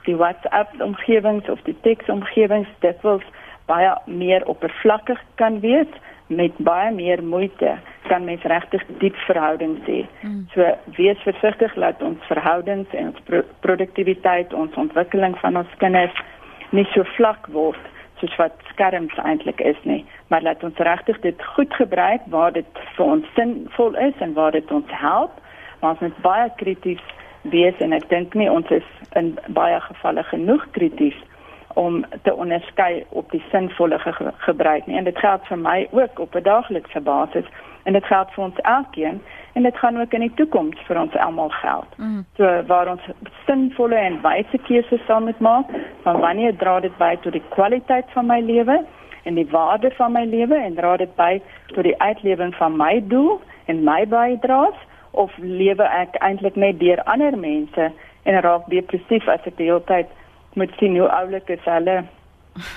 die WhatsApp omgewings of die teks omgewings dit wil baie meer oppervlakkig kan wees met baie meer moeite kan mens regtig diep verhoudings hê. Mm. So wees versigtig dat ons verhoudings en ons pro produktiwiteit, ons ontwikkeling van ons kinders nie so vlak word soos wat skerms eintlik is nie, maar laat ons regtig dit goed gebruik waar dit vir ons sinvol is en waar dit ons help. Maar ons moet baie krities wees en ek dink nie ons is in baie gevalle genoeg krities om te onderskei op die sinvolle ge gebruik nie en dit geld vir my ook op 'n daaglikse basis en dit geld vir ons elkeen en dit gaan ook in die toekoms vir ons almal geld. Mm. So waar ons sinvolle en wyse keuses sal moet maak van wanneer dra dit by tot die kwaliteit van my lewe en die waarde van my lewe en dra dit by tot die uitlewing van my doel en my bydraes of lewe ek eintlik net deur ander mense en raak depressief as ek die hele tyd moet sien hoe oulik is hulle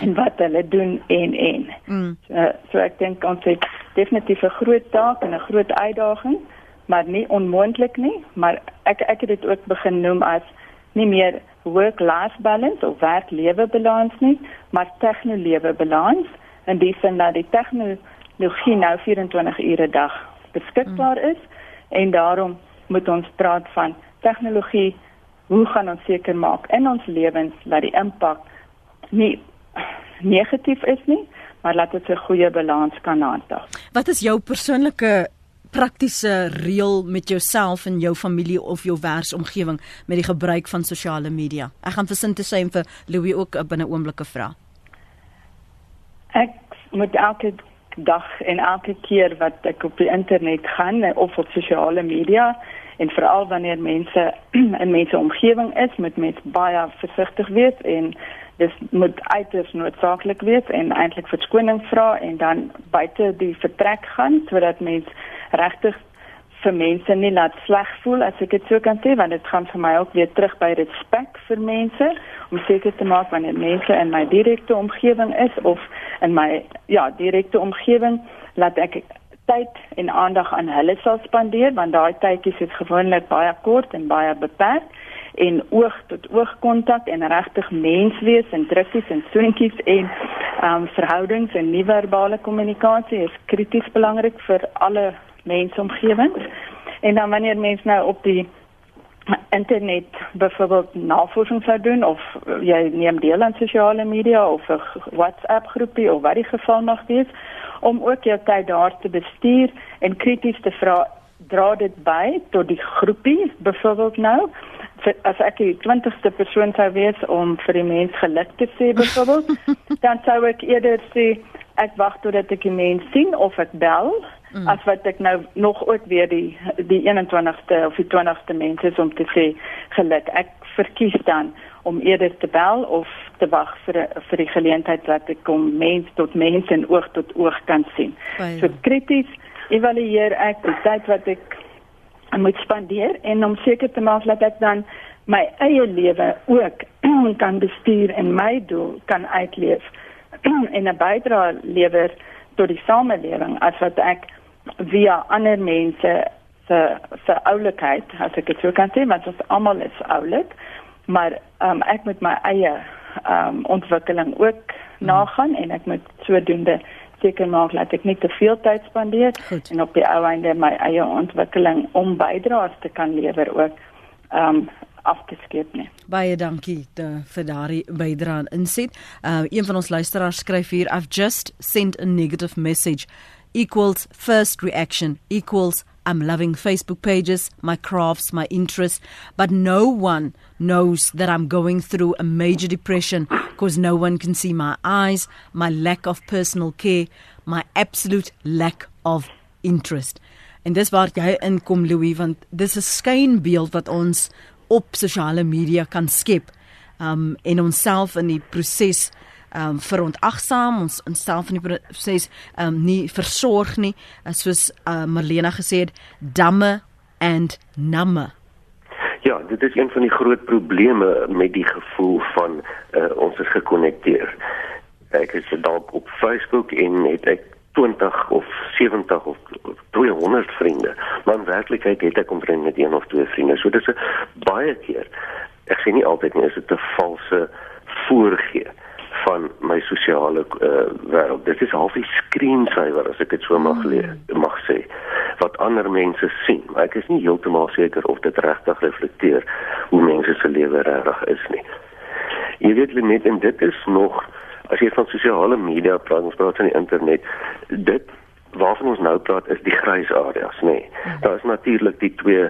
en wat hulle doen en en. Mm. So, so ek dink ons het definitief 'n groot taak en 'n groot uitdaging, maar nie onmoontlik nie, maar ek ek het dit ook begin noem as nie meer work-life balance of werk-lewe balans nie, maar tegno-lewe balans en dis dan dat die tegnologie nou 24 ure 'n dag beskikbaar mm. En daarom moet ons praat van tegnologie hoe gaan ons seker maak in ons lewens dat die impak nie negatief is nie, maar laat dit 'n goeie balans kan handhaaf.
Wat is jou persoonlike praktiese reël met jouself en jou familie of jou werksomgewing met die gebruik van sosiale media? Ek gaan versin te sê en vir Louis ook binne oomblikke vra.
Ek moet elke dag en elke keer wat ek op die internet gaan of op sosiale media en veral wanneer mense <clears throat> in mense omgewing is moet mens baie versigtig wees en dis moet uiters noodsaaklik wees en eintlik verskoning vra en dan buite die vertrek gaan sodat mens regtig vir mense nie laat sleg voel as ek dit so kan sê want dit gaan vir my ook weer terug by respek vir mense om seker te maak wanneer mense in my direkte omgewing is of in my ja direkte omgewing laat ek tyd en aandag aan hulle sal spandeer want daai tydjies is gewoonlik baie kort en baie beperk en oog tot oog kontak en regtig menswees en drukkies en soentjies en ehm um, verhoudings en nie verbale kommunikasie is krities belangrik vir alle mensomgewings. En dan wanneer mens nou op die internet byvoorbeeld navorsing sou doen of jy neem deel aan sosiale media of 'n WhatsApp groepie of wat die geval mag wees om ook jou tyd daar te bestuur en krities te vra dra dit by tot die groepie byvoorbeeld nou? As ek die 20ste persoon sou wees om vir die mens geluk te sê byvoorbeeld <laughs> dan sou ek eerder sê ek wag totdat ek die mens sien of ek bel mm. as wat ek nou nog ook weer die die 21ste of die 20ste mens is om te sê geluk ek verkies dan om eerder te bel of te wag vir vir die geleentheid dat ek kom mens tot mens en oog tot oog kan sien. Baie. So krities evalueer ek die tyd wat ek moet spandeer en om seker te maak dat ek dan my eie lewe ook <clears throat> kan bestuur en my doel kan uitleef <clears throat> en 'n bydrae lewer tot die samelewing as wat ek via ander mense se se oulikheid as ek dit so kan sê want ons almal is oulik maar um, ek moet my eie um, ontwikkeling ook hmm. nagaan en ek moet sodoende seker maak dat ek nie te veel tyd spandeer Goed. en op die ou einde my eie ontwikkeling om bydraes te kan lewer ook um, af te skeep nie.
Baie dankie te, vir daardie bydrae inset. Uh een van ons luisteraars skryf hier I've just sent a negative message equals first reaction equals I'm loving Facebook pages, my crafts, my interests, but no one knows that I'm going through a major depression because no one can see my eyes, my lack of personal care, my absolute lack of interest. En dis waar jy inkom Louis want dis 'n skynbeeld wat ons op sosiale media kan skep um en onsself in die proses um verontagsaam ons onsself in die proses um nie versorg nie soos uh, Marlena gesê het damme and numme
Ja, dit is een van die groot probleme met die gevoel van uh, ons is gekonnekteer. Ek is dalk op Facebook en het ek 20 of 70 of 200 vriende, maar in werklikheid het ek omtrent net een of twee vriende. So dis 'n baie keer. Ek sê nie altyd nie, is dit 'n valse voorgee van my sosiale uh, wêreld. Dit is half 'n skreenskywer as ek dit so mag leer, mag sê wat ander mense sien. Maar ek is nie heeltemal seker of dit regtig reflekteer hoe mense se lewe regtig is nie. Jy weet net en dit is nog as jy van sosiale media praat, ons praat van die internet, dit waarvan ons nou praat is die grys areas, nê. Nee. Daar is natuurlik die twee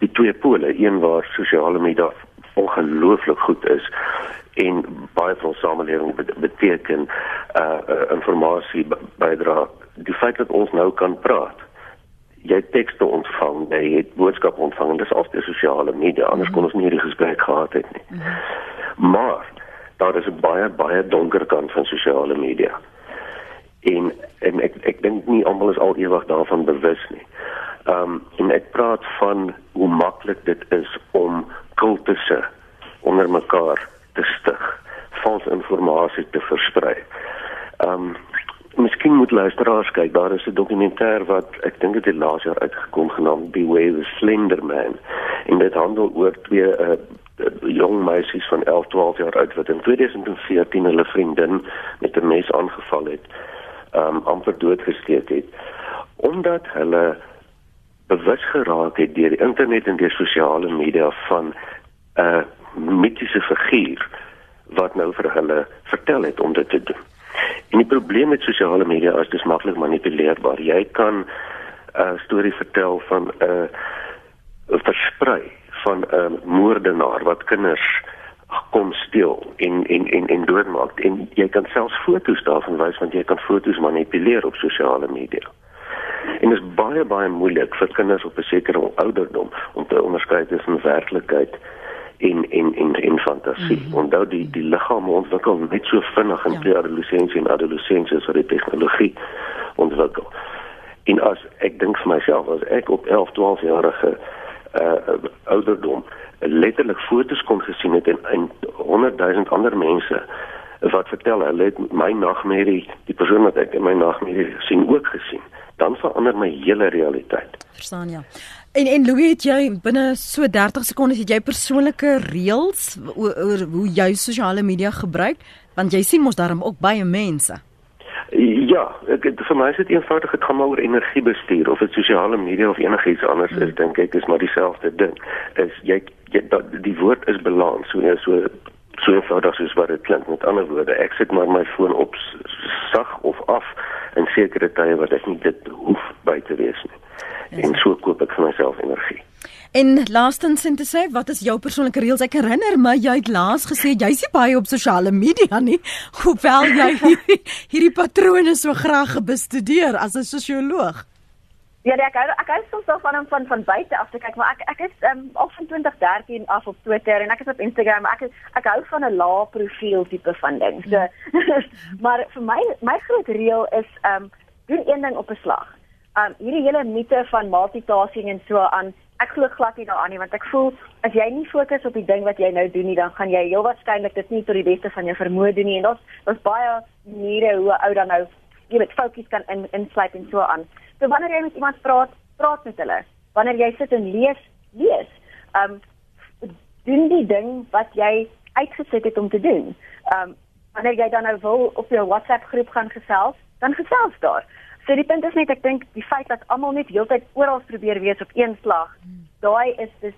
die twee pole, een waar sosiale media ongelooflik goed is en baie van ons samelewing beteken uh, uh informasie bydra die feit dat ons nou kan praat jy tekste ontvang jy het boodskap ontvang dis al die sosiale media anders kon ons nie hierdie gesprek gehad het nie. Maar daar is 'n baie baie donker kant van sosiale media. En en ek ek dink nie almal is al ewig daarvan bewus nie. Ehm um, en ek praat van hoe maklik dit is om kultusse onder mekaar te stig, vals inligting te versprei. Ehm um, miskien moet luisteraars kyk, daar is 'n dokumentêr wat ek dink dit het laas jaar uitgekom genaamd Beware the Slender Man. En dit handel oor twee uh, jong meisies van 11, 12 jaar oud wat in 2014 hulle vriendin met 'n mes aangeval het, ehm um, amper doodgesteek het omdat hulle bewus geraak het deur die internet en deur sosiale media van 'n uh, mitiese figuur wat nou vir hulle vertel het om dit te doen. En die probleem met sosiale media is dis maklik manipuleerbaar. Jy kan 'n uh, storie vertel van 'n uh, versprei van 'n uh, moordenaar wat kinders kom steel en en en en doodmaak en jy kan selfs foto's daarvan wys want jy kan foto's manipuleer op sosiale media. En dit is baie baie moeilik vir kinders op 'n sekere ouderdom om te onderskei tussen werklikheid en en en en fantasie. Mm -hmm. Onthou die die liggaam ontwikkel net so vinnig in ja. adolessensie en adolessensie as wat die tegnologie ontwikkel. En as ek dink vir myself as ek op 11, 12 jarige uh ouderdom letterlik fotos kon gesien het en en 100 000 ander mense wat vertel hulle het my nagmerrie die persoon wat ek in my nagmerrie sien ook gesien dan verander my hele realiteit
verstaan ja En en Louis, het jy binne so 30 sekondes het jy persoonlike reëls oor, oor hoe jy sosiale media gebruik? Want jy sien mos daarom ook baie mense.
Ja, ek vir my is dit eenvoudig dit gaan maar oor energiebestuur of dit sosiale media of enigiets anders hmm. is, dink ek is maar dieselfde ding. Is jy, jy die woord is balans, so jy so so eenvoudig soos wat dit klink. Met ander woorde, ek sit maar my foon op sag of af in sekere tye wat ek nie dit hoef by te wees nie en so koop ek vir myself energie.
En laastens en te sê, wat is jou persoonlike reëls? Ek herinner my jy het laas gesê jy's nie baie op sosiale media nie, hoewel jy hierdie, <laughs> hierdie patrone so graag bestudeer as 'n sosioloog.
Ja, ek hou, ek hou soms al van van van buite af te kyk, maar ek ek is um, al van 2013 af op Twitter en ek is op Instagram, ek is, ek hou van 'n lae profiel tipe van ding. So <laughs> maar vir my my groot reël is um, doen een ding op 'n slag um hierdie hele mite van multitasking en so aan ek glo glad nie daaraan nie want ek voel as jy nie fokus op die ding wat jy nou doen nie dan gaan jy heel waarskynlik dit nie tot die beste van jou vermoë doen nie. En daar's daar's baie maniere hoe ou dan nou jy weet fokus kan in insluit en so aan. So wanneer jy met iemand praat praat met hulle. Wanneer jy sit en lees lees. Um doen die ding wat jy uitgesit het om te doen. Um wanneer jy dan nou wil op jou WhatsApp groep gaan gesels dan gesels daar So die punt is net ek dink die feit dat almal net heeltyd oral probeer wees op een slag, daai is dis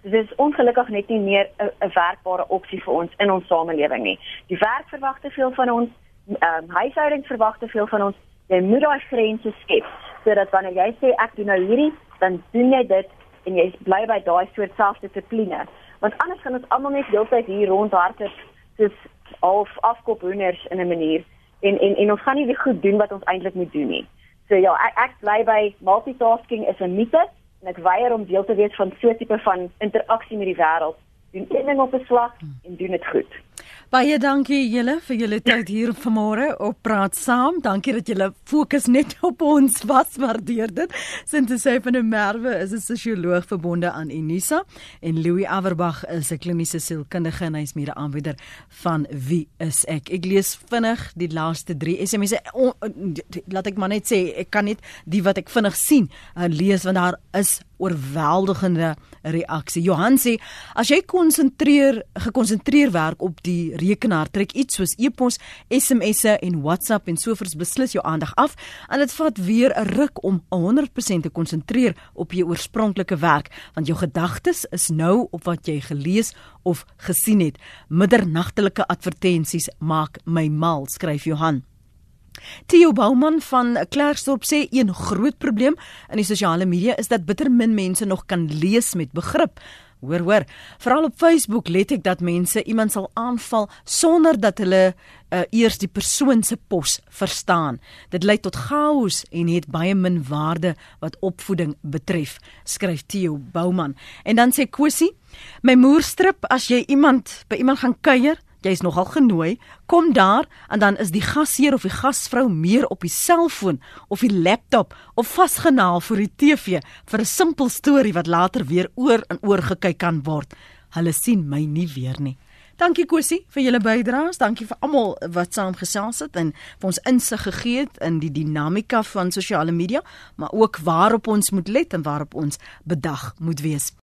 dit is ongelukkig net nie meer 'n werkbare opsie vir ons in ons samelewing nie. Die werk verwag te veel van ons, ehm um, huishoudings verwag te veel van ons. Jy moet daai grense skep sodat wanneer jy sê ek doen nou hierdie, dan doen jy dit en jy bly by daai soort selfdissipline. Want anders gaan ons almal net heeltyd hier rondhardloop soos half afkop hoenders in 'n manier en en en ons gaan nie weer goed doen wat ons eintlik moet doen nie. So ja, ek ek bly by multitasking is 'n mite en ek weier om deel te wees van so 'n tipe van interaksie met die wêreld. Doen een ding op 'n slag en doen dit goed.
Baie dankie julle vir julle tyd hier vanmôre op Praat Saam. Dankie dat julle fokus net <laughs> op ons was, waardeer dit. Sinte sê van 'n Merwe is 'n sosioloog verbonde aan Unisa en Louis Averbag is 'n kliniese sielkundige en hy's mede aanbieder van Wie is ek? Ek lees vinnig die laaste 3 SMS'e. Laat ek maar net sê, ek kan net die wat ek vinnig sien uh, lees want daar is oorweldigende reaksie. Johan sê as jy konsentreer gekonsentreer werk op die rekenaar, trek iets soos e-pos, SMS'e en WhatsApp en sovoorts beslis jou aandag af en dit vat weer 'n ruk om 100% te konsentreer op jou oorspronklike werk want jou gedagtes is nou op wat jy gelees of gesien het. Middernagtelike advertensies maak my mal, skryf Johan. Theo Bouman van Klerksdorp sê een groot probleem in die sosiale media is dat bitter min mense nog kan lees met begrip. Hoor hoor, veral op Facebook let ek dat mense iemand sal aanval sonder dat hulle uh, eers die persoon se pos verstaan. Dit lei tot chaos en het baie min waarde wat opvoeding betref, skryf Theo Bouman. En dan sê Kosie, my moerstrip as jy iemand by iemand gaan kuier jy's nogal genooi, kom daar en dan is die gasheer of die gasvrou meer op die selfoon of die laptop of vasgenaal voor die TV vir 'n simpel storie wat later weer oor en oor gekyk kan word. Hulle sien my nie weer nie. Dankie Kosie vir julle bydraes. Dankie vir almal wat saamgesels het en vir ons insig gegee het in die dinamika van sosiale media, maar ook waarop ons moet let en waarop ons bedag moet wees.